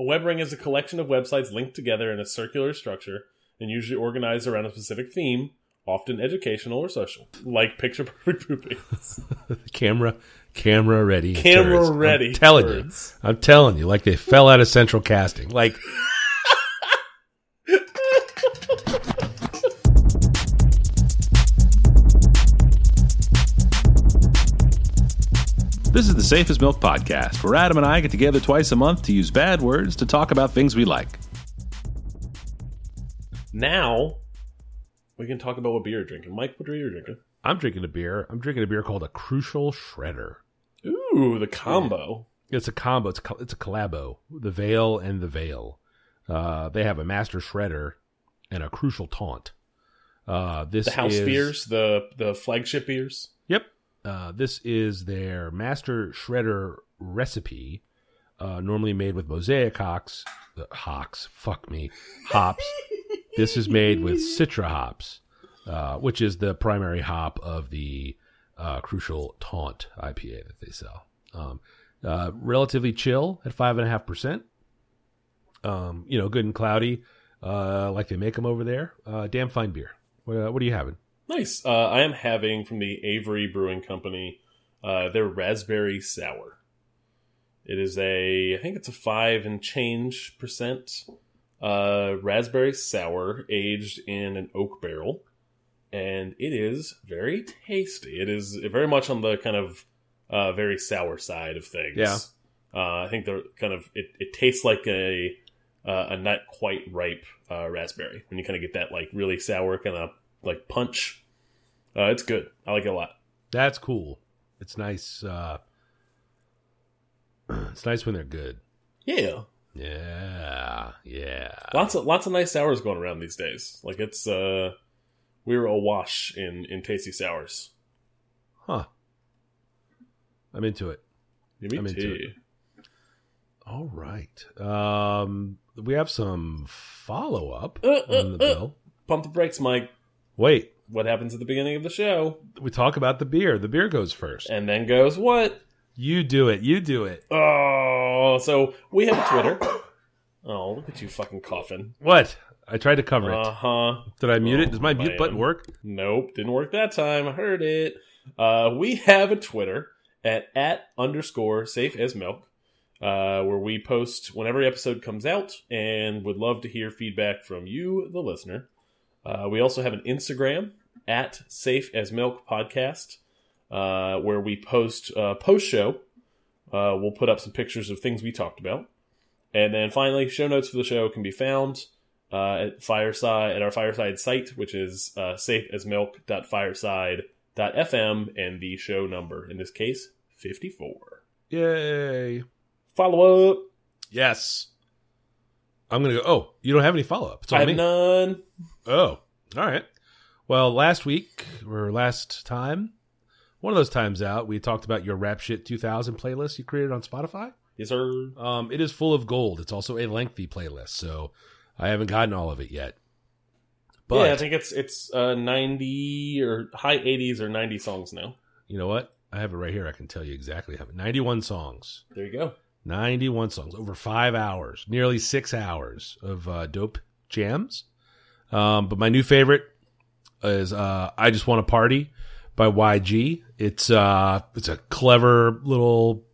A web ring is a collection of websites linked together in a circular structure and usually organized around a specific theme, often educational or social, like picture perfect poopings. camera, camera ready, Camera turds. ready I'm telling turds. you, I'm telling you, like they fell out of central casting. Like This is the Safe as Milk Podcast, where Adam and I get together twice a month to use bad words to talk about things we like. now, we can talk about what beer you're drinking. Mike, what beer you're drinking? I'm drinking a beer. I'm drinking a beer called a Crucial Shredder. Ooh, the combo. It's a combo. It's a, co- it's a collabo. The Veil and the Veil. Uh, they have a Master Shredder and a Crucial Taunt. Uh, this The house is, beers, the the flagship beers. Uh, this is their Master Shredder recipe, uh, normally made with mosaic hops. Uh, hops. Fuck me. Hops. this is made with Citra hops, uh, which is the primary hop of the uh, Crucial Taunt IPA that they sell. Um, uh, relatively chill at five and a half percent. Um, you know, good and cloudy, uh, like they make them over there. Uh, damn fine beer. What, uh, what are you having? Nice. Uh, I am having from the Avery Brewing Company uh, their raspberry sour. It is a, I think it's a five and change percent uh, raspberry sour aged in an oak barrel, and it is very tasty. It is very much on the kind of uh, very sour side of things. Yeah. Uh, I think they're kind of it, it tastes like a uh, a not quite ripe uh, raspberry when you kind of get that like really sour kind of like punch. Uh, it's good. I like it a lot. That's cool. It's nice. Uh, it's nice when they're good. Yeah, Yeah, yeah. lots of lots of nice sours going around these days. Like it's uh, we're awash in in tasty sours. Huh. I'm into it. Me I'm into too. it. All right. Um, we have some follow up Uh, uh, on the uh. bill. Pump the brakes, Mike. Wait, What happens at the beginning of the show? we talk about the beer. The beer goes first. And then goes what? You do it. You do it. Oh, so we have a Twitter. Oh, look at you fucking coughing. What? I tried to cover it. Uh huh. Did I mute it? Does my man. mute button work? Nope, didn't work that time. I heard it. Uh, we have a Twitter at at underscore safe as milk, uh, where we post when every episode comes out, and would love to hear feedback from you, the listener. Uh, we also have an Instagram at safe as milk podcast, uh, where we post uh, post show. Uh, we'll put up some pictures of things we talked about, and then finally, show notes for the show can be found uh, at Fireside at our Fireside site, which is uh, safeasmilk.fireside.fm, and the show number in this case fifty four. Yay. Follow up. Yes. I'm going to go. Oh, you don't have any follow up. It's I have me. none. Oh, all right. Well, last week or last time, one of those times out, we talked about your Rap Shit 2000 playlist you created on Spotify. Yes, sir. Um, it is full of gold. It's also a lengthy playlist, so I haven't gotten all of it yet. But yeah, I think it's it's uh, ninety or high eighties or ninety songs now. you know what? I have it right here. I can tell you exactly how many 91 songs. There you go. 91 songs over five hours, nearly six hours of uh, dope jams. Um, but my new favorite is uh, "I Just Want to Party" by YG. It's uh, it's a clever little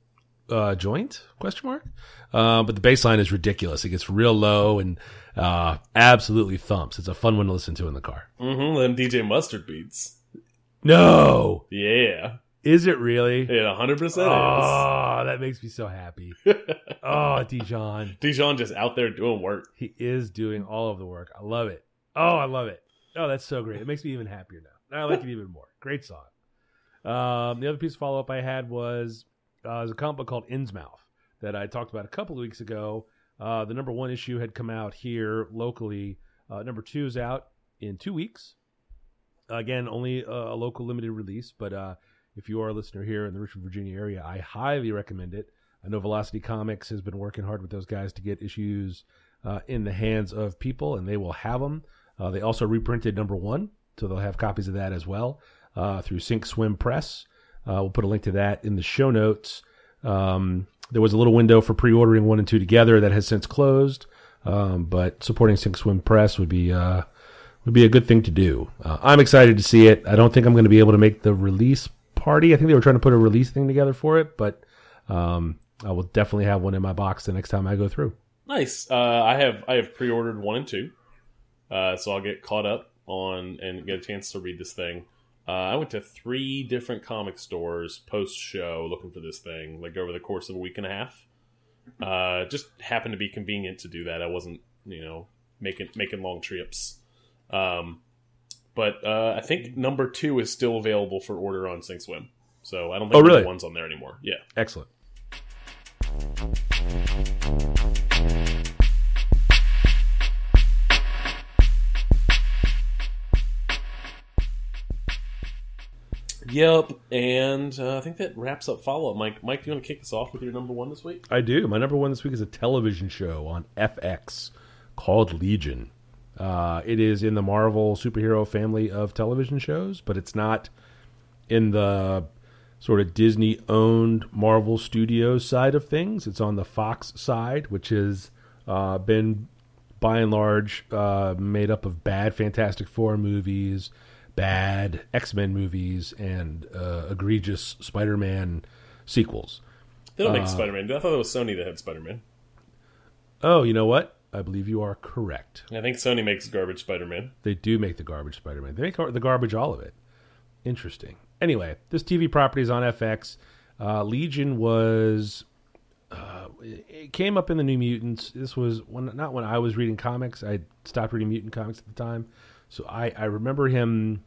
uh, joint question mark, uh, but the bass line is ridiculous. It gets real low and uh, absolutely thumps. It's a fun one to listen to in the car. Mm-hmm. Them DJ Mustard beats. No, Yeah, is it really? it hundred percent is. Oh, that makes me so happy. oh, Dijon. Dijon just out there doing work. He is doing all of the work. I love it. Oh, I love it. Oh, that's so great. It makes me even happier now. I like it even more. Great song. Um, the other piece of follow up I had was uh, a comic book called Innsmouth that I talked about a couple of weeks ago. Uh, the number one issue had come out here locally. Uh, number two is out in two weeks. Again, only a, a local limited release, but uh, if you are a listener here in the Richmond, Virginia area, I highly recommend it. I know Velocity Comics has been working hard with those guys to get issues uh, in the hands of people, and they will have them. Uh, they also reprinted number one, so they'll have copies of that as well uh, through Sink Swim Press. Uh, we'll put a link to that in the show notes. Um, there was a little window for pre-ordering one and two together that has since closed, um, but supporting Sink Swim Press would be uh, would be a good thing to do. Uh, I'm excited to see it. I don't think I'm going to be able to make the release party. I think they were trying to put a release thing together for it, but um, I will definitely have one in my box the next time I go through. Nice. Uh, I have I have pre-ordered one and two, uh, so I'll get caught up on and get a chance to read this thing. Uh, I went to three different comic stores post show looking for this thing, like over the course of a week and a half. Uh, just happened to be convenient to do that. I wasn't, you know, making making long trips. Um, but uh, I think number two is still available for order on Sink Swim. So I don't think oh, really? one's on there anymore. Yeah. Excellent. Yep, and uh, I think that wraps up follow up. Mike, Mike, do you want to kick us off with your number one this week? I do. My number one this week is a television show on FX called Legion. Uh, it is in the Marvel superhero family of television shows, but it's not in the sort of Disney owned Marvel Studios side of things. It's on the Fox side, which has uh, been by and large uh, made up of bad Fantastic Four movies bad X Men movies and uh, egregious Spider Man sequels. They don't make uh, Spider Man. I thought it was Sony that had Spider Man. Oh, you know what? I believe you are correct. I think Sony makes garbage Spider Man. They do make the garbage Spider Man. They make the garbage all of it. Interesting. Anyway, this TV property is on FX. Uh, Legion was. Uh, it came up in the New Mutants. This was when not when I was reading comics. I stopped reading mutant comics at the time, so I I remember him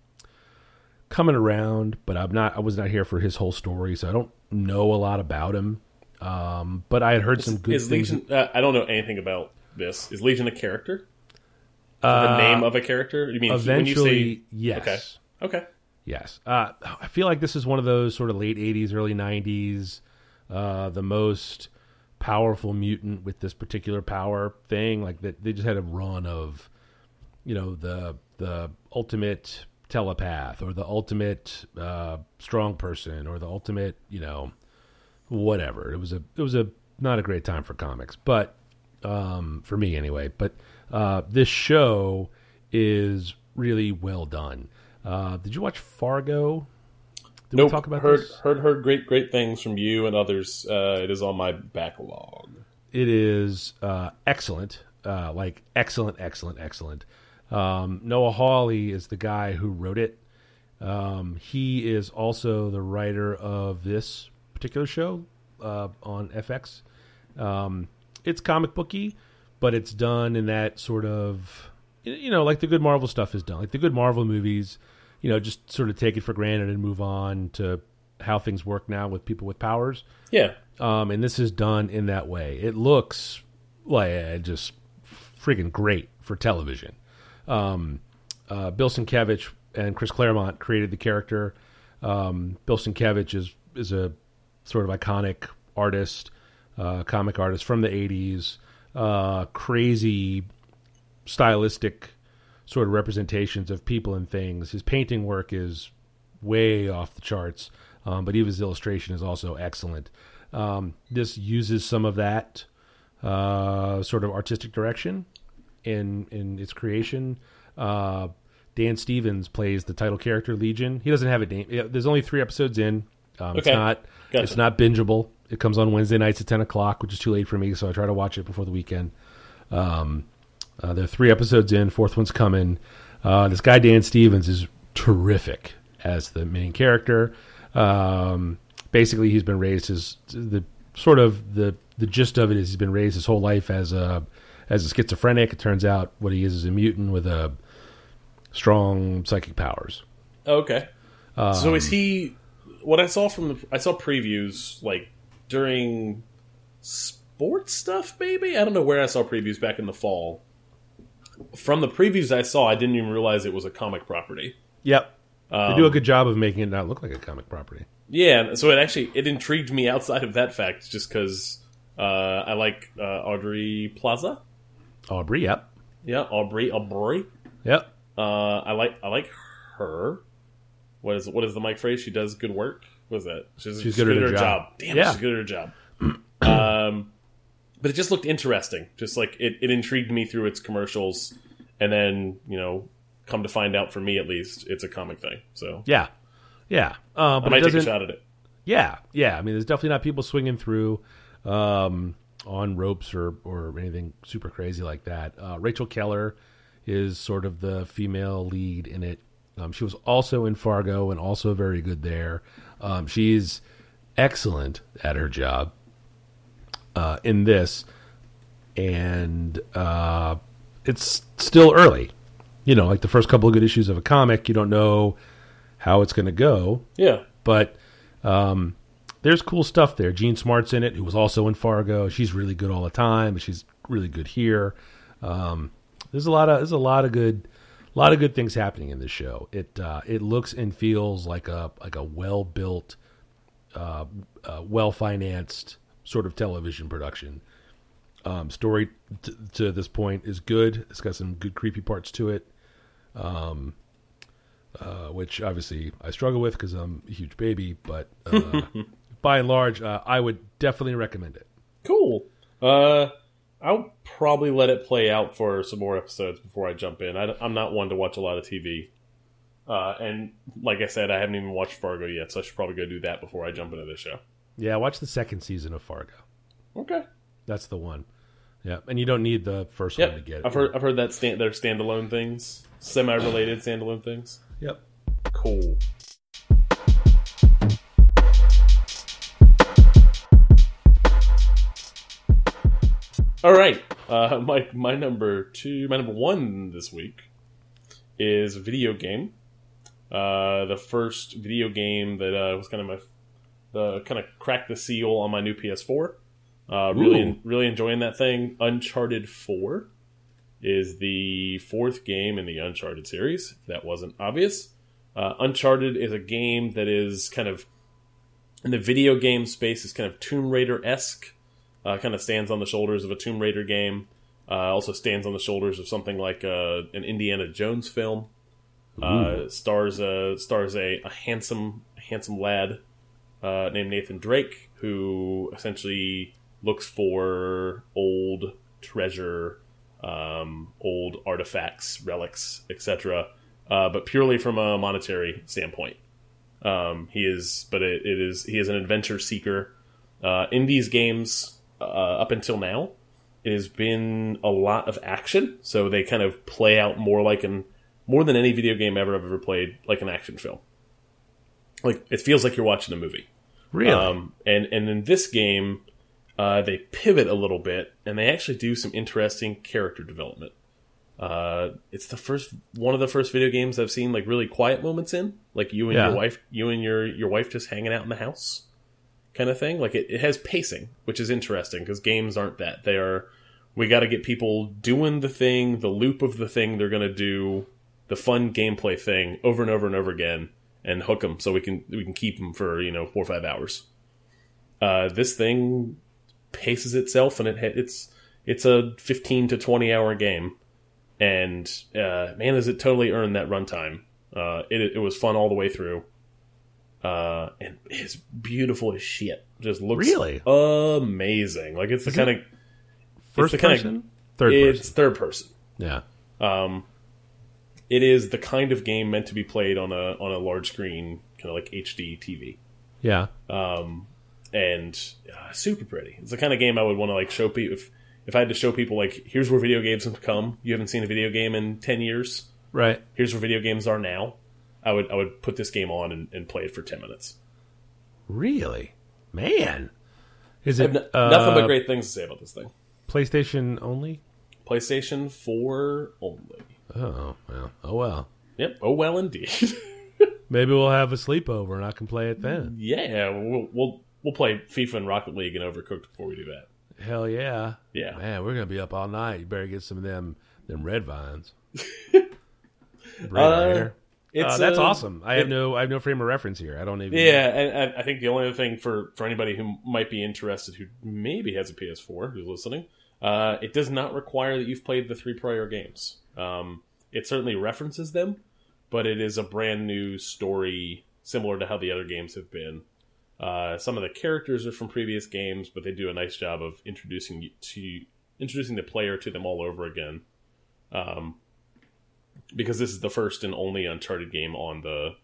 coming around, but I'm not. I was not here for his whole story, so I don't know a lot about him. Um, but I had heard some good is things. Legion, uh, I don't know anything about this. Is Legion a character? Uh, the name of a character? You mean eventually? When you say, yes. Okay. Okay. Yes. Uh, I feel like this is one of those sort of late '80s, early '90s, uh, the most powerful mutant with this particular power thing. Like that, they just had a run of, you know, the the ultimate telepath or the ultimate uh, strong person or the ultimate, you know, whatever. It was a it was a not a great time for comics, but um, for me anyway. But uh, this show is really well done. Uh, did you watch Fargo? Did nope. we talk about heard, this? Heard heard great great things from you and others. Uh, it is on my backlog. It is uh, excellent, uh, like excellent, excellent, excellent. Um, Noah Hawley is the guy who wrote it. Um, he is also the writer of this particular show uh, on FX. Um, it's comic booky, but it's done in that sort of, you know, like the good Marvel stuff is done. Like the good Marvel movies, you know, just sort of take it for granted and move on to how things work now with people with powers. Yeah. Um, and this is done in that way. It looks like uh, just freaking great for television. Um, uh, Bill Sienkiewicz and Chris Claremont created the character. Um, Bill Sienkiewicz is is a sort of iconic artist, uh, comic artist from the '80s. Uh, crazy, stylistic sort of representations of people and things. His painting work is way off the charts, um, but even his illustration is also excellent. Um, this uses some of that uh, sort of artistic direction in in its creation. Uh, Dan Stevens plays the title character Legion. He doesn't have a name. There's only three episodes in. Um, okay. It's not gotcha. it's not bingeable. It comes on Wednesday nights at ten o'clock, which is too late for me. So I try to watch it before the weekend. Um, uh, there are three episodes in. Fourth one's coming. Uh, this guy Dan Stevens is terrific as the main character. Um, basically, he's been raised as the sort of the the gist of it is he's been raised his whole life as a as a schizophrenic. It turns out what he is is a mutant with a strong psychic powers. Okay. Um, so is he? What I saw from the I saw previews like during sports stuff. Maybe I don't know where I saw previews back in the fall. From the previews I saw, I didn't even realize it was a comic property. Yep. Um, they do a good job of making it not look like a comic property. Yeah, so it actually it intrigued me outside of that fact, just because uh, I like uh, Aubrey Plaza. Aubrey, yep. Yeah, Aubrey, Aubrey. Yep. Uh, I like I like her. What is what is the mic phrase? She does good work. What was that? She's, She's good at her job. Damn, Yeah. she's good at her job. um, but it just looked interesting. Just like it, it intrigued me through its commercials, and then you know, come to find out for me at least, it's a comic thing. So Yeah, yeah. Uh, I but might it take a shot at it. Yeah, yeah. I mean, there's definitely not people swinging through um, on ropes or or anything super crazy like that. Uh, Rachel Keller is sort of the female lead in it. Um, she was also in Fargo and also very good there. Um, she's excellent at her job uh, in this, and uh, it's still early. You know, like the first couple of good issues of a comic, you don't know how it's going to go Yeah, but um, there's cool stuff there. Jean Smart's in it, who was also in Fargo. She's really good all the time, she's really good here. Um, there's a lot of there's a lot of good, a lot of good things happening in this show. It uh, it looks and feels like a like a well built, uh, uh, well financed sort of television production. Um, story t- to this point is good. It's got some good creepy parts to it um, uh, which obviously I struggle with because I'm a huge baby. But uh, by and large, uh, I would definitely recommend it. cool. Uh, I'll probably let it play out for some more episodes before I jump in. I, am not one to watch a lot of TV. Uh, and like I said, I haven't even watched Fargo yet, so I should probably go do that before I jump into this show. Yeah, watch the second season of Fargo. Okay. That's the one. Yeah, and you don't need the first Yep. one to get it. I've heard I've heard that stand, they're standalone things, semi-related standalone things. Yep. Cool. All right, uh, my my number two, my number one this week is a video game. Uh, the first video game that uh, was kind of my the kind of cracked the seal on my new PS4. Uh, really, really enjoying that thing. Uncharted Four is the fourth game in the Uncharted series. If that wasn't obvious, uh, Uncharted is a game that is kind of in the video game space is kind of Tomb Raider esque. Uh, kind of stands on the shoulders of a Tomb Raider game. Uh, also stands on the shoulders of something like uh, an Indiana Jones film. Uh, stars a stars a, a handsome handsome lad uh, named Nathan Drake who essentially looks for old treasure, um, old artifacts, relics, etc. Uh, but purely from a monetary standpoint. Um, he is, but it, it is he is an adventure seeker. Uh, in these games, uh, up until now, it has been a lot of action. So they kind of play out more like an more than any video game ever I've ever played, like an action film. Like it feels like you're watching a movie. Really? Um, and and in this game, uh, they pivot a little bit, and they actually do some interesting character development. Uh, it's the first one of the first video games I've seen like really quiet moments in, like you and Yeah. your wife, you and your your wife just hanging out in the house, kind of thing. Like it, it has pacing, which is interesting because games aren't that. They are. We got to get people doing the thing, the loop of the thing they're gonna do, the fun gameplay thing over and over and over again, and hook them so we can we can keep them for you know four or five hours. Uh, this thing paces itself, and it it's it's a fifteen to twenty hour game, and uh, man, does it totally earn that runtime. Uh, it it was fun all the way through, uh, and it's beautiful as shit. Just looks Really? amazing. Like it's the kind of First the kinda- person? Third it's person. third person. Yeah. Um, it is the kind of game meant to be played on a on a large screen, kind of like HD TV, Yeah. um, and uh, super pretty. It's the kind of game I would want to like show people. If if I had to show people like, here's where video games have come. You haven't seen a video game in ten years. Right. Here's where video games are now. I would I would put this game on and, and play it for ten minutes. Really? Man. Is it have n- nothing uh, but great things to say about this thing. PlayStation only? PlayStation Four only. Oh, well. Oh, well. Yep. Oh well, indeed. Maybe we'll have a sleepover and I can play it then. yeah, we'll we'll we'll play FIFA and Rocket League and Overcooked before we do that. Hell yeah. Yeah. Man, we're gonna be up all night. You better get some of them them red vines. Red Uh, Iron. It's Uh, that's uh, awesome. I have no I have no frame of reference here. I don't even Yeah, and, and I think the only other thing for for anybody who might be interested, who maybe has a PS4, who's listening, uh, it does not require that you've played the three prior games. Um, it certainly references them, but it is a brand new story, similar to how the other games have been. Uh, some of the characters are from previous games, but they do a nice job of introducing you to introducing the player to them all over again. Um, because this is the first and only Uncharted game on the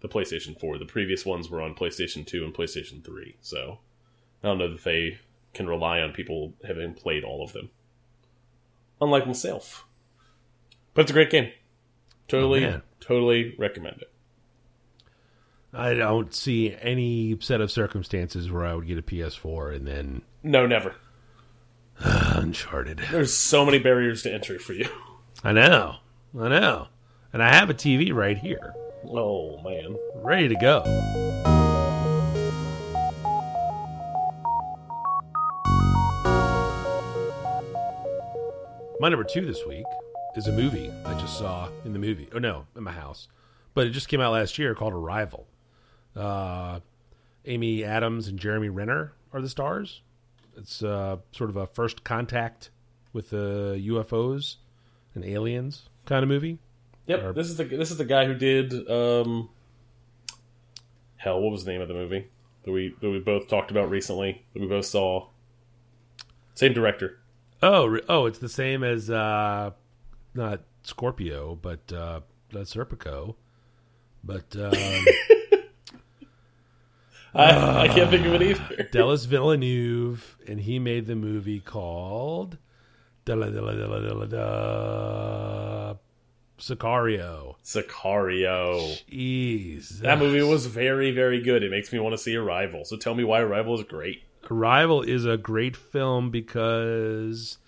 the PlayStation 4. The previous ones were on PlayStation 2 and PlayStation 3. So I don't know that they can rely on people having played all of them. Unlike myself. But it's a great game. Totally, Oh, totally recommend it. I don't see any set of circumstances where I would get a PS4 and then No, never. Uncharted. There's so many barriers to entry for you. I know. I know. And I have a TV right here, Oh man. ready to go. My number two this week is a movie I just saw in the movie. Oh no, in my house, but it just came out last year called Arrival. Uh, Amy Adams and Jeremy Renner are the stars. It's uh, sort of a first contact with the UFOs and aliens kind of movie. Yep. Or- this is the this is the guy who did um Hell, what was the name of the movie? That we that we both talked about recently, that we both saw. Same director. Oh, oh, it's the same as uh, not Scorpio, but uh, Serpico, but um, I, I can't think of it either. Dallas Villeneuve, and he made the movie called Della Della Della Della Da Sicario. Sicario. Jeez, That movie was very, very good. It makes me want to see Arrival. So tell me why Arrival is great. Arrival is a great film because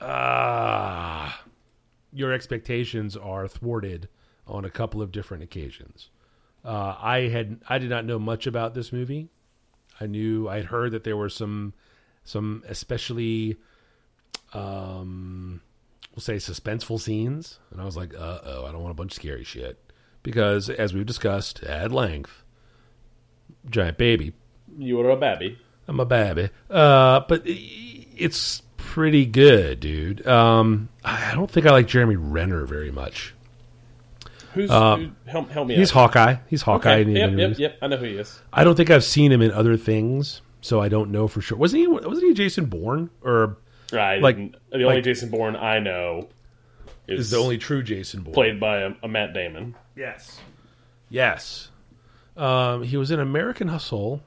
ah, your expectations are thwarted on a couple of different occasions. Uh, I had I did not know much about this movie. I knew I'd heard that there were some some especially um we'll say suspenseful scenes and I was like, "Uh oh, I don't want a bunch of scary shit." Because as we've discussed at length, giant baby You are a babby. I'm a baby. Uh, but it's pretty good, dude. Um, I don't think I like Jeremy Renner very much. Who's Um, who, help, help me He's out. Hawkeye. He's Hawkeye. Okay. Yep, yep, yep. I know who he is. I don't think I've seen him in other things, so I don't know for sure. Wasn't he? Wasn't he Jason Bourne? Or Right. Like- the only like- Jason Bourne I know is, is the only true Jason Bourne? played by a, a Matt Damon. Yes. Yes. Um, he was in American Hustle.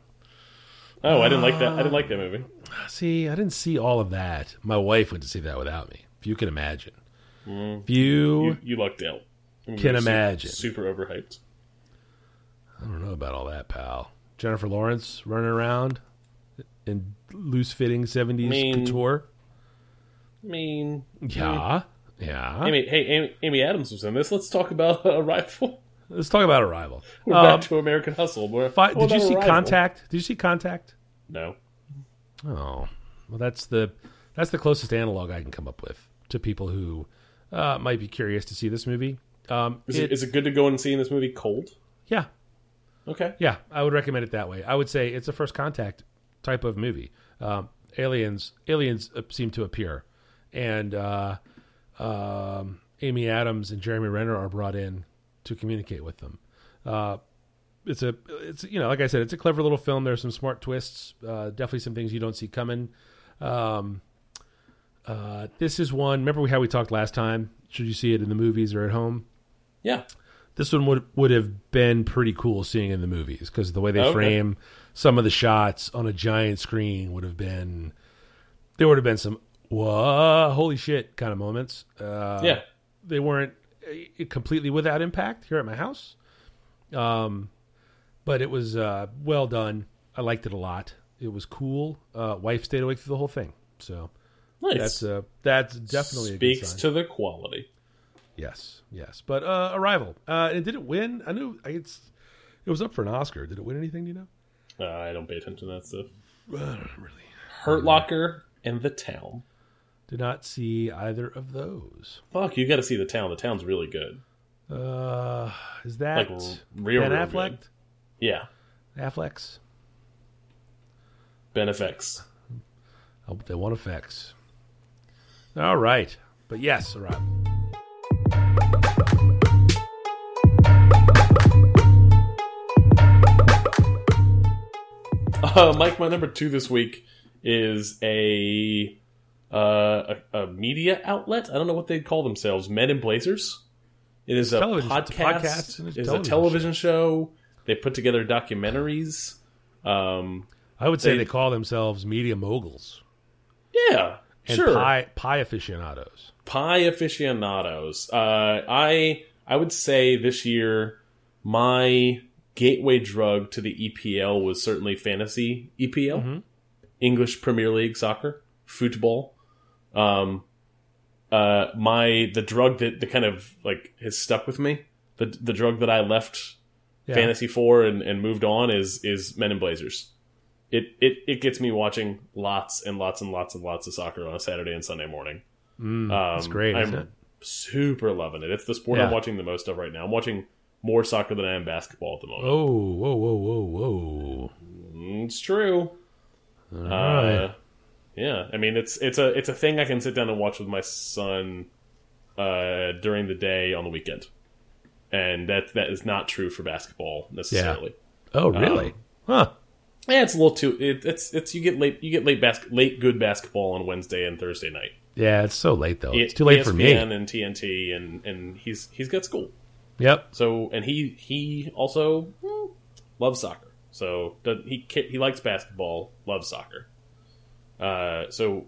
Oh, I didn't like that. I didn't uh, like that movie. See, I didn't see all of that. My wife went to see that without me. If you can imagine. Mm. If you You, you lucked out. The Can imagine. Super overhyped. I don't know about all that, pal. Jennifer Lawrence running around in loose fitting 70s Mean. couture. I mean, Yeah. Yeah. Amy, hey, Amy, Amy Adams was in this. Let's talk about a Arrival. Let's talk about Arrival. We're Um, back to American Hustle. We're, fi- did you see? Contact? Did you see Contact? No. Oh. Well, that's the that's the closest analog I can come up with to people who uh, might be curious to see this movie. Um, Is it- it, is it good to go and see in this movie cold? yeah, Okay. Yeah, I would recommend it that way. I would say it's a first contact type of movie. Um, aliens, aliens uh, seem to appear, and uh, um, Amy Adams and Jeremy Renner are brought in to communicate with them. Uh, it's a, it's you know, like I said, it's a clever little film. There's some smart twists. Uh, definitely some things you don't see coming. Um, uh, this is one. Remember we how we talked last time? Should you see it in the movies or at home? Yeah. this one would would have been pretty cool seeing in the movies because the way they Okay. frame some of the shots on a giant screen would have been there would have been some whoa holy shit kind of moments. Uh, yeah. they weren't uh, completely without impact here at my house, um, but it was uh, well done. I liked it a lot. It was cool. Uh, wife stayed awake through the whole thing, so Nice. that's uh, that's definitely a good Speaks to the quality. Yes, yes. But uh, Arrival. Uh, and did it win? I knew it's it was up for an Oscar. Did it win anything? Do you know? Uh, I don't pay attention to that stuff. Don't really. Hurt Locker and The Town. Did not see either of those. Fuck, you got to see The Town. The Town's really good. Uh, is that Like, real, Ben real Affleck? good. Yeah. Affleck's. Ben FX. Oh, they want effects. All right, but yes, Arrival. Uh, Mike, my number two this week is a, uh, a a media outlet. I don't know what they'd call themselves. Men in Blazers. It is a television- podcast. it's a podcast it's It's a a television show. They put together documentaries. Um, I would say They- they, call themselves media moguls yeah, and sure. pie pie aficionados. pie aficionados. Uh, I I would say this year my gateway drug to the EPL was certainly fantasy EPL, Mhm. English Premier League soccer, football. Um, uh, my the drug that, that kind of like has stuck with me, the the drug that I left Yeah. fantasy for and, and moved on is is Men in Blazers. It, it it gets me watching lots and lots and lots and lots of soccer on a Saturday and Sunday morning. Mm, Um, that's great, I'm super loving it. It's the sport Yeah. I'm watching the most of right now. I'm watching more soccer than I am basketball at the moment. Oh, whoa, whoa, whoa, whoa! Mm, It's true. All Uh, right. Yeah, I mean it's it's a it's a thing I can sit down and watch with my son uh, during the day on the weekend, and that that is not true for basketball necessarily. Yeah. Oh, really? um, huh? Yeah, it's a little too. It, it's it's you get late you get late bas- late good basketball on Wednesday and Thursday night. Yeah, it's so late though. It's too late for me. And TNT and and he's he's got school. Yep. So and he he also mm, loves soccer. So does- he he likes basketball, loves soccer. Uh, so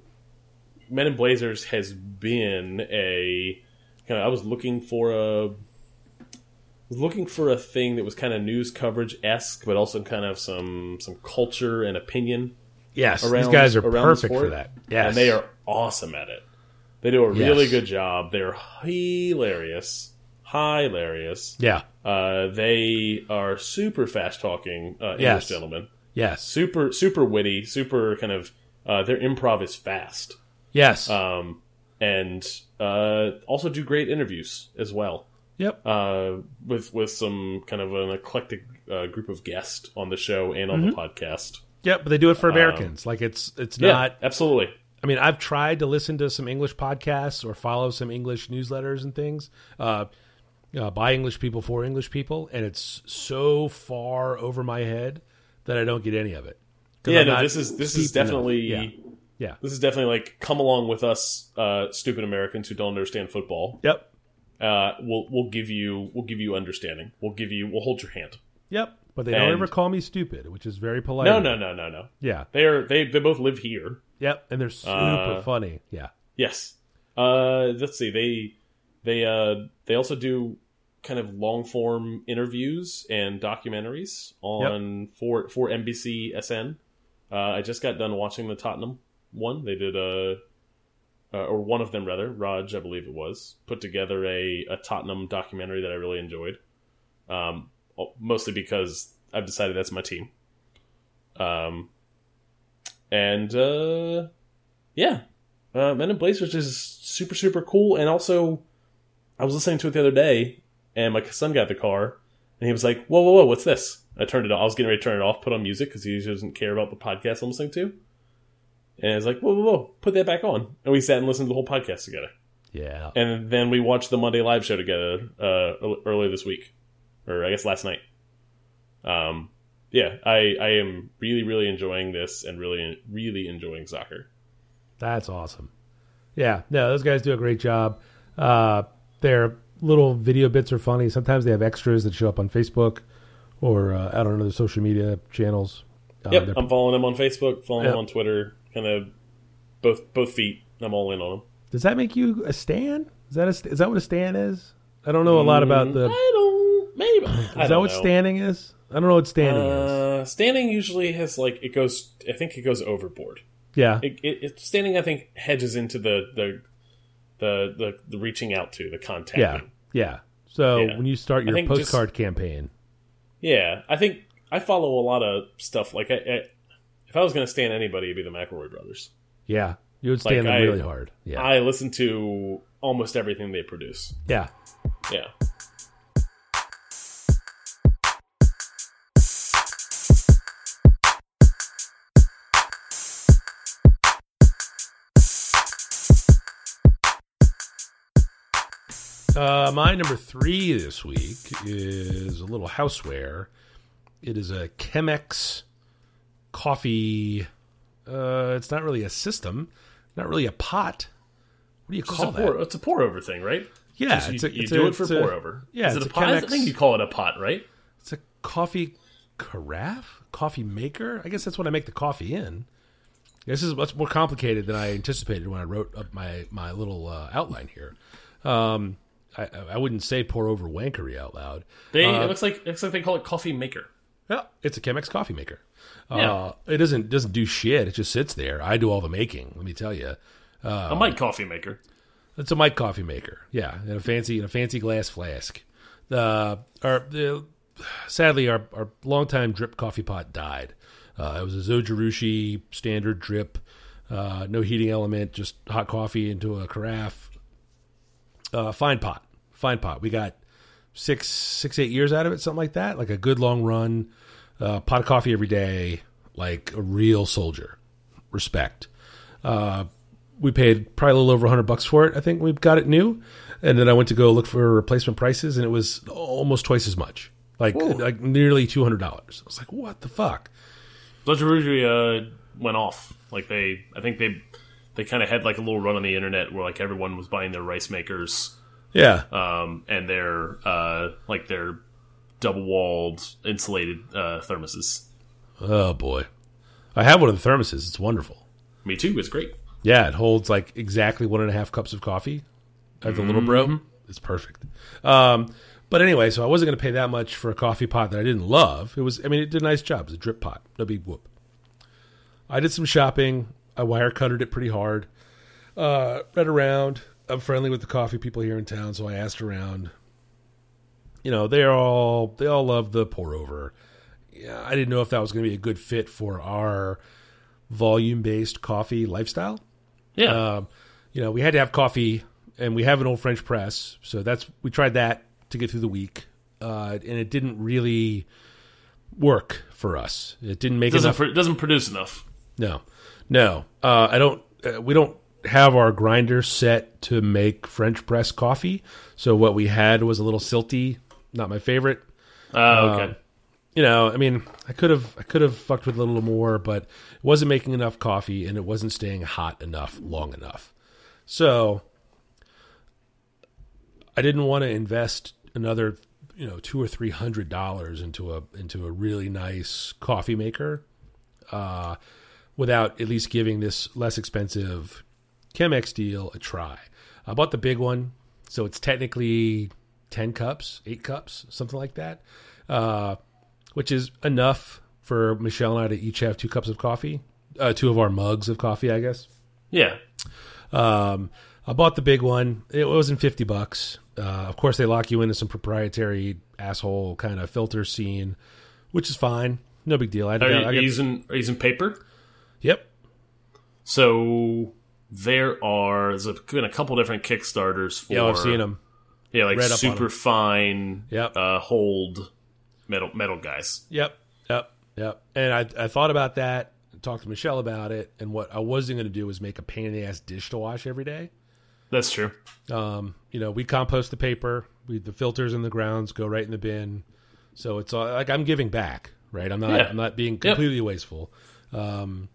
Men in Blazers has been a kind of. I was looking for a was looking for a thing that was kind of news coverage esque, but also kind of some some culture and opinion. Yes, these guys are around perfect for that. Yes, and they are awesome at it. They do a really Yes. good job. They're hilarious, hilarious. Yeah. Uh, they are super fast talking uh, English Yes. gentlemen. Yes. Super, super witty. Super kind of. Uh, their improv is fast, Yes. um, and uh, also do great interviews as well. yep. Uh, with with some kind of an eclectic uh, group of guests on the show and on the podcast. Yep. But they do it for Americans. like it's it's um, Yeah, not. absolutely. I mean, I've tried to listen to some English podcasts or follow some English newsletters and things. Uh, uh, by English people for English people, and it's so far over my head that I don't get any of it. Yeah, I'm no, this is this is definitely. Yeah. Yeah. This is definitely like come along with us, uh, stupid Americans who don't understand football. Yep. Uh, we'll we'll give you we'll give you understanding. We'll give you we'll hold your hand. Yep. But they don't ever call me stupid, which is very polite. No, no, no, no, no. Yeah. They are they they both live here. Yep. And they're super Uh, funny. Yeah. Yes. Uh, let's see. They they uh they also do kind of long form interviews and documentaries on for for NBC SN. Uh, I just got done watching the Tottenham one. They did a uh, or one of them rather. Rog, I believe it was, put together a a Tottenham documentary that I really enjoyed. Um, mostly because I've decided that's my team. Um, and uh, yeah, uh, Men in Blazers is super super cool, and also I was listening to it the other day, and my son got the car, and he was like, "Whoa, whoa, whoa, what's this?" I turned it off. I was getting ready to turn it off, put on music because he doesn't care about the podcast I'm listening to. And I was like, "Whoa, whoa, whoa, put that back on!" And we sat and listened to the whole podcast together, Yeah. and then we watched the Monday live show together uh, earlier this week, or I guess last night. Um, yeah, I I am really really enjoying this and really really enjoying soccer. That's awesome. Yeah, no, those guys do a great job. Uh, their little video bits are funny. Sometimes they have extras that show up on Facebook or uh, out on other social media channels. Uh, Yep, I'm following him on Facebook, following him on Twitter, kind of both both feet. I'm all in on him. does that make you a stan? Is that a, is that what a stan is? I don't know a lot about the. I don't. Maybe. Is that don't what know. standing is? I don't know what standing is. Uh, standing usually has like it goes. I think it goes overboard. Yeah, It, it, it standing. I think hedges into the the the the, the reaching out to the contact. yeah, yeah. So Yeah. when you start your think just- postcard campaign, Yeah, I think I follow a lot of stuff. Like, I, I, if I was going to stand anybody, it'd be the McElroy brothers. yeah, you would stand Like, them I- really hard. Yeah, I listen to almost everything they produce. yeah. Yeah. Uh, my number three this week is a little houseware. It is a Chemex coffee. Uh, it's not really a system, not really a pot. What do you It's call that? pour, it's a pour over thing, right? yeah, Just it's you, a, you it's do a, it for it's a- pour over. yeah, is it it's a pot? I Chemex- think you call it a pot, right? It's a coffee carafe, coffee maker. I guess that's what I make the coffee in. This is much more complicated than I anticipated when I wrote up my my little uh, outline here. Um, I, I wouldn't say pour over wankery out loud. They Uh, it looks like it looks like they call it coffee maker. Yeah, it's a Chemex coffee maker. Yeah. Uh, it doesn't doesn't do shit. It just sits there. I do all the making. Let me tell you, a Mike coffee maker. it's a Mike coffee maker. Yeah, in a fancy in a fancy glass flask. Uh, our the, sadly our our longtime drip coffee pot died. Uh, it was a Zojirushi standard drip, uh, no heating element, just hot coffee into a carafe. Uh, fine pot, fine pot. We got six six eight years out of it, something like that. Like a good long run. Uh, pot of coffee every day, like a real soldier. Respect. Uh, we paid probably a little over 100 bucks for it. I think we got it new. And then I went to go look for replacement prices, and it was almost twice as much, like Ooh. like nearly two hundred dollars. I was like, "What the fuck?" Zojirushi uh, went off. Like they, I think they they kind of had like a little run on the internet where like everyone was buying their rice makers Yeah, um, and their uh, like their double walled insulated uh, thermoses. oh boy, I have one of the thermoses. It's wonderful. Me too. It's great. Yeah, it holds like exactly one and a half cups of coffee. I have the little bro. It's perfect. Um, but anyway, so I wasn't going to pay that much for a coffee pot that I didn't love. It was, I mean, it did a nice job. It was a drip pot. No big whoop. I did some shopping. I wire cutted it pretty hard. Uh, read around. I'm friendly with the coffee people here in town, so I asked around. You know, they're all they all love the pour over. Yeah, I didn't know if that was going to be a good fit for our volume based coffee lifestyle. Yeah. Um, you know, we had to have coffee, and we have an old French press, so that's we tried that to get through the week, uh, and it didn't really work for us. It didn't make it doesn't enough. it doesn't produce enough. no, no, uh, I don't. Uh, we don't have our grinder set to make French press coffee, so what we had was a little silty. Not my favorite. Uh, okay. Um, you know, I mean, I could have I could have fucked with a little more, but it wasn't making enough coffee and it wasn't staying hot enough long enough. So I didn't want to invest another, you know, two or three hundred dollars into a into a really nice coffee maker, uh, without at least giving this less expensive Chemex deal a try. I bought the big one, so it's technically ten cups, eight cups, something like that, uh, which is enough for Michelle and I to each have two cups of coffee, uh, two of our mugs of coffee, I guess. Yeah. Um, I bought the big one. It wasn't fifty bucks. Uh, of course, they lock you into some proprietary asshole kind of filter scene, which is fine. No big deal. I, Are you, I, I got- using are you using paper? yep. So there are there's been a couple different Kickstarters for Yeah, I've seen them. Yeah, like Read super fine Yep. uh, hold metal metal guys. Yep, yep, yep. And I, I thought about that, talked to Michelle about it, and what I wasn't going to do was make a pain in the ass dish to wash every day. That's true. Um, you know, we compost the paper, we the filters in the grounds go right in the bin, so it's all, like I'm giving back, right? I'm not, Yeah. I'm not being completely wasteful. Um,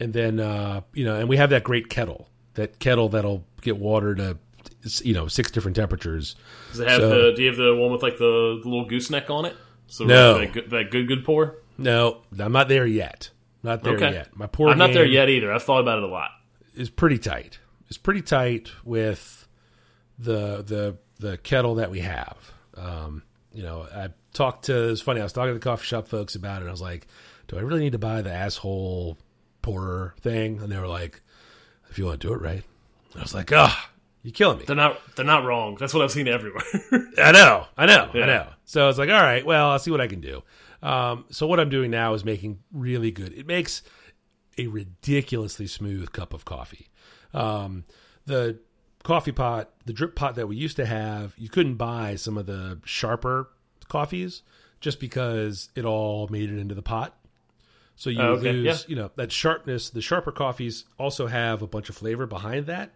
and then uh, you know, and we have that great kettle, that kettle that'll get water to, you know, six different temperatures. Does it have So- the? Do you have the one with like the, the little gooseneck on it? So No. that good, that good good pour. No, I'm not there yet. Not there Okay. yet. My poor I'm not there yet either. I've thought about it a lot. is pretty tight. It's pretty tight with the the the kettle that we have. Um, you know, I talked to. It's funny. I was talking to the coffee shop folks about it. I was like, "Do I really need to buy the asshole pourer thing?" And they were like, "If you want to do it right." I was like, "Ah, you're killing me." They're not they're not wrong. That's what I've seen everywhere. I know, I know, Yeah. I know. So it's like, all right, well, I'll see what I can do. Um, so what I'm doing now is making really good. It makes a ridiculously smooth cup of coffee. Um, the coffee pot, the drip pot that we used to have, you couldn't buy some of the sharper coffees just because it all made it into the pot. So you Oh, okay, lose, yeah. you know, that sharpness. The sharper coffees also have a bunch of flavor behind that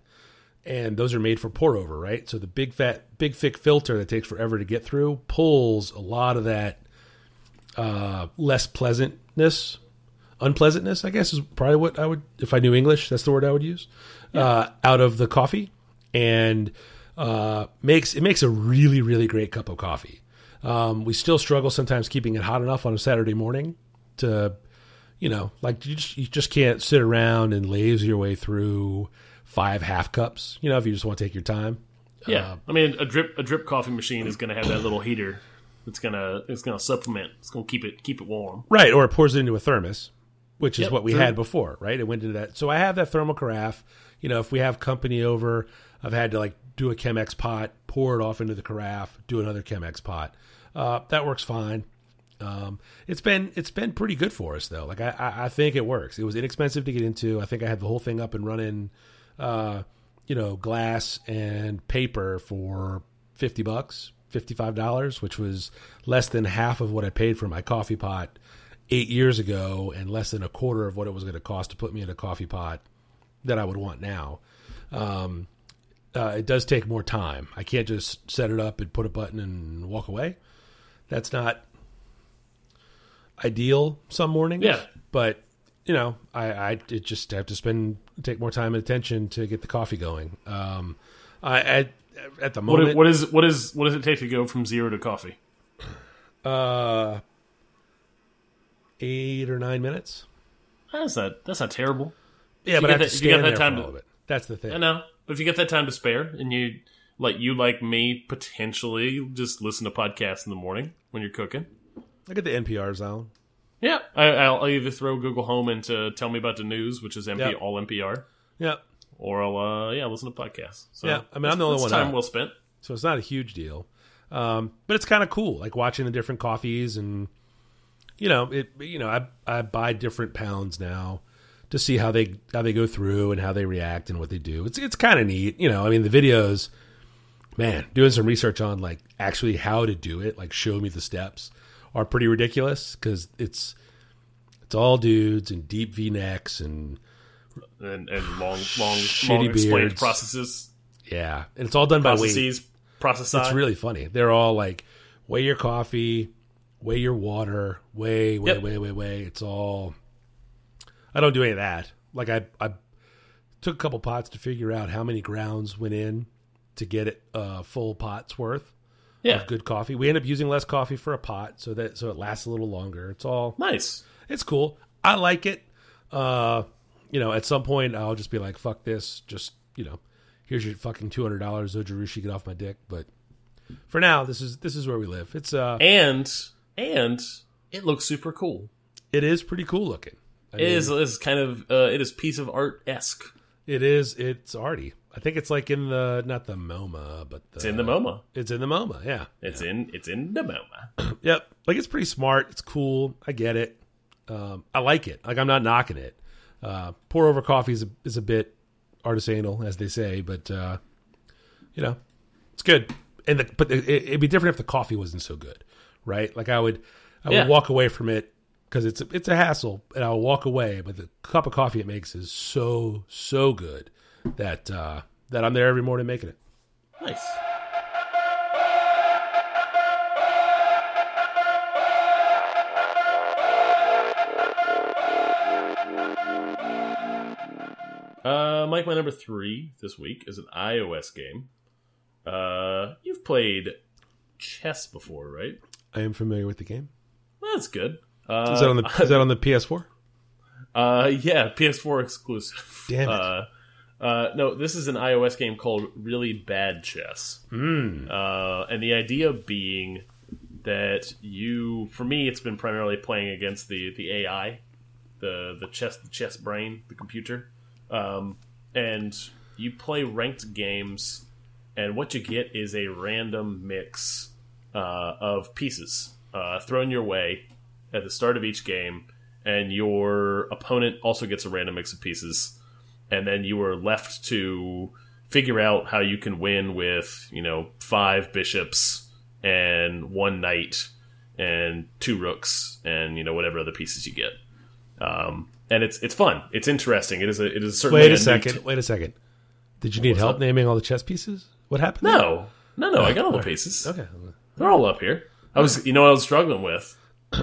and those are made for pour over, right? So the big fat, big thick filter that takes forever to get through pulls a lot of that uh, less pleasantness unpleasantness, I guess, is probably what I would, if I knew English, that's the word I would use, uh, out of the coffee, and uh, makes it makes a really really great cup of coffee. Um, we still struggle sometimes keeping it hot enough on a Saturday morning to, you know, like you just, you just can't sit around and lazy your way through five half cups. You know, if you just want to take your time. Yeah, Uh, I mean a drip a drip coffee machine is going to have that little heater. It's gonna it's gonna supplement. It's gonna keep it keep it warm. Right, or it pours it into a thermos, which is Yep, what we true. had before, right? It went into that. So I have that thermal carafe. You know, if we have company over, I've had to like do a Chemex pot, pour it off into the carafe, do another Chemex pot. Uh, that works fine. Um, it's been it's been pretty good for us though. Like I, I I think it works. It was inexpensive to get into. I think I had the whole thing up and running. Uh, you know, glass and paper for fifty bucks, fifty five dollars, which was less than half of what I paid for my coffee pot eight years ago, and less than a quarter of what it was going to cost to put me in a coffee pot that I would want now. Um, uh, it does take more time. I can't just set it up and put a button and walk away. That's not ideal some mornings. Yeah. but you know, I, I it just have to spend take more time and attention to get the coffee going. Um, I at, at the moment, what is what is what does it take to go from zero to coffee? uh, eight or nine minutes. That's not that's not terrible. Yeah, you but get I have that- you got that time to- all of it. That's the thing. I know, but if you get that time to spare and you like you like me potentially just listen to podcasts in the morning when you're cooking. I get the NPR zone. Yeah, I, I'll either throw Google Home into Tell Me About the News, which is MP, Yep. all NPR, Yeah, or I'll uh, yeah listen to podcasts. So Yeah, I mean, I'm the only one Time out. well spent. so it's not a huge deal, um, but it's kind of cool, like watching the different coffees and you know, it. You know, I I buy different pounds now to see how they how they go through and how they react and what they do. It's it's kind of neat, you know. I mean, the videos, man, doing some research on like actually how to do it, like show me the steps, are pretty ridiculous because it's it's all dudes and deep V necks and and, and long, long, Shitty long explained beards. processes, yeah, and it's all done by weight. processes. It's really funny. They're all like, weigh your coffee, weigh your water, weigh, weigh, Yep. weigh, weigh, weigh. It's all. I don't do any of that. Like I, I took a couple pots to figure out how many grounds went in to get it a full pot's worth yeah, of good coffee. We end up using less coffee for a pot, so that so it lasts a little longer. It's all nice. it's cool. I like it. Uh, you know, at some point I'll just be like, "Fuck this!" Just you know, here's your fucking two hundred dollars, Zojirushi, get off my dick. But for now, this is this is where we live. It's uh, And and it looks super cool. it is pretty cool looking. I It is is kind of uh, it is piece of art esque. It is. It's arty. I think it's like in the not the MoMA, but the, It's in the MoMA. It's in the MoMA. Yeah. It's in it's in the MoMA. Yep. Like it's pretty smart. It's cool. I get it. Um, I like it. Like I'm not knocking it. Uh, pour over coffee is a, is a bit artisanal, as they say, but uh, you know, it's good. And the, but it, it'd be different if the coffee wasn't so good, right? Like I would, I would Yeah. walk away from it because it's it's a hassle, and I'll walk away. But the cup of coffee it makes is so so good that uh, that I'm there every morning making it. Nice. Uh, Mike, my number three this week is an iOS game. Uh, you've played chess before, right? I am familiar with the game. That's good. Uh, Is that on the is that on the PS4? Uh, yeah, PS4 exclusive. Damn it. Uh, uh, no, this is an iOS game called Really Bad Chess. Mm. Uh, and the idea being that you, for me, it's been primarily playing against the the AI, the the chess the chess brain, the computer, um, and you play ranked games, and what you get is a random mix uh, of pieces uh, thrown your way at the start of each game, and your opponent also gets a random mix of pieces, and then you are left to figure out how you can win with you know five bishops and one knight and two rooks and you know whatever other pieces you get. Um, and it's it's fun. It's interesting. It is a it is certainly Wait a new second. wait a second. Did you need help up? naming all the chess pieces? What happened? no, no, no. I got all the pieces. Okay. They're all up here. I was, you know, what I was struggling with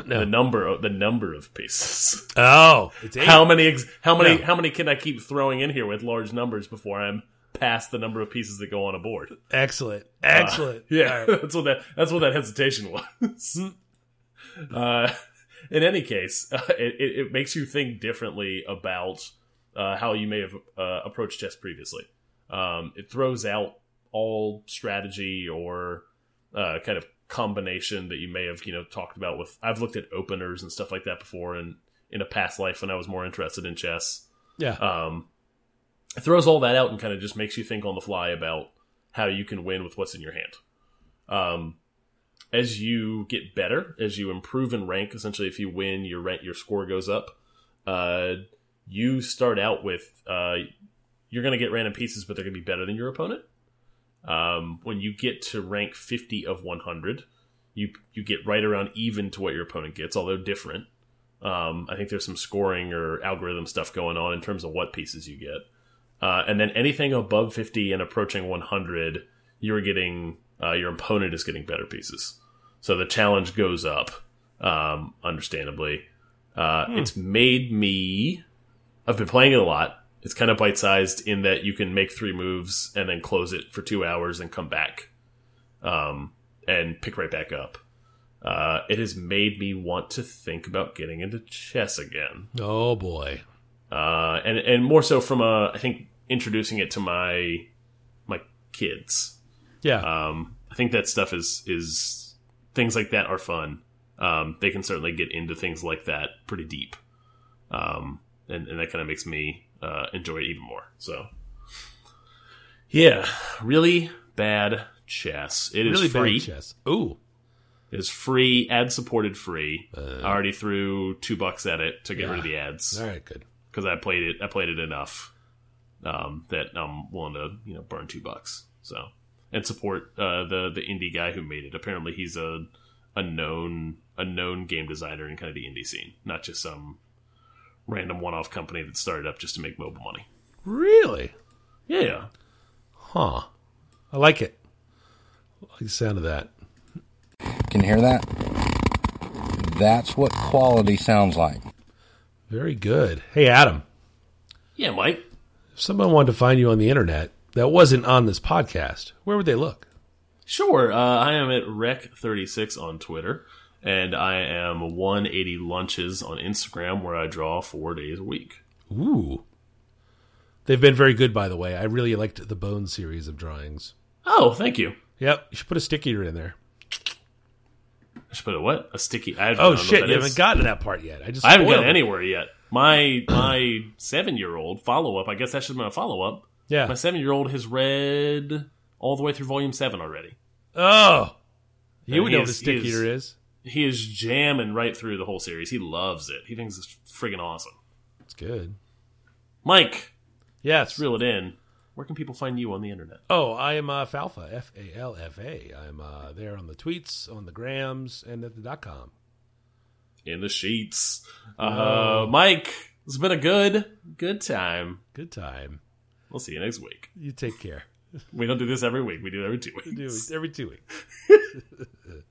The number of the number of pieces. Oh, it's eight. How many? Ex how many? Yeah. How many can I keep throwing in here with large numbers before I'm past the number of pieces that go on a board? Excellent. Excellent. Yeah, All right. that's what that that's what that hesitation was. uh, in any case, uh, it, it, it makes you think differently about uh, how you may have uh, approached chess previously. Um, it throws out all strategy or uh, kind of combination that you may have you know talked about with. I've looked at openers and stuff like that before, and in a past life when I was more interested in chess. Yeah. Um, it throws all that out and kind of just makes you think on the fly about how you can win with what's in your hand. Um, as you get better, as you improve in rank, essentially, if you win, your rank, your score goes up. Uh, you start out with uh, you're going to get random pieces, but they're going to be better than your opponent. Um, when you get to rank 50 of 100, you you get right around even to what your opponent gets, although different. Um, I think there's some scoring or algorithm stuff going on in terms of what pieces you get. Uh, and then anything above 50 and approaching 100, you're getting uh, your opponent is getting better pieces. So the challenge goes up, um, understandably. Uh, It's made me. I've been playing it a lot. It's kind of bite sized in that you can make three moves and then close it for two hours and come back, um, and pick right back up. Uh, it has made me want to think about getting into chess again Oh boy. uh, and and more so from a I think introducing it to my my kids. Yeah. Um, I think that stuff is is things like that are fun. Um, they can certainly get into things like that pretty deep, um, and and that kind of makes me uh, enjoy it even more. So, yeah, really bad chess. It is really free. bad chess. Ooh. It is free, ad supported, free. Uh, I already threw two bucks at it to get Yeah. rid of the ads All right. Good. because I played it. I played it enough um, that I'm willing to you know burn two bucks. So and support uh, the the indie guy who made it. Apparently, he's a a known a known game designer in kind of the indie scene, not just some random one off company that started up just to make mobile money. Really? Yeah, Huh. I like it. I like the sound of that. Can you hear that? That's what quality sounds like. Very good. Hey, Adam. yeah, Mike. If someone wanted to find you on the internet that wasn't on this podcast, where would they look? Sure. Uh, I am at Rec36 on Twitter, and I am 180 Lunches on Instagram, where I draw four days a week. Ooh. They've been very good, by the way. I really liked the Bone series of drawings. Oh, thank you. Yep. You should put a sticky in there. I should put a what? A sticky. I don't Oh, shit. You is. haven't gotten to that part yet. I just I haven't gotten anywhere yet. My my seven year old follow up. I guess that should have been a follow up. Yeah. My seven year old has read all the way through volume seven already. Oh. You And would know what a is- sticky he is- is. He is jamming right through the whole series. He loves it. He thinks it's friggin' awesome. It's good. Mike, Yes. let's reel it in. Where can people find you on the internet? Oh, I am uh, Falfa, F A L F A. I'm uh, there on the tweets, on the grams, and at the dot com. In the sheets. Uh, Oh. Mike, it's been a good good time. Good time. We'll see you next week. You take care. We don't do this every week. We do it every two Do weeks. it every two weeks.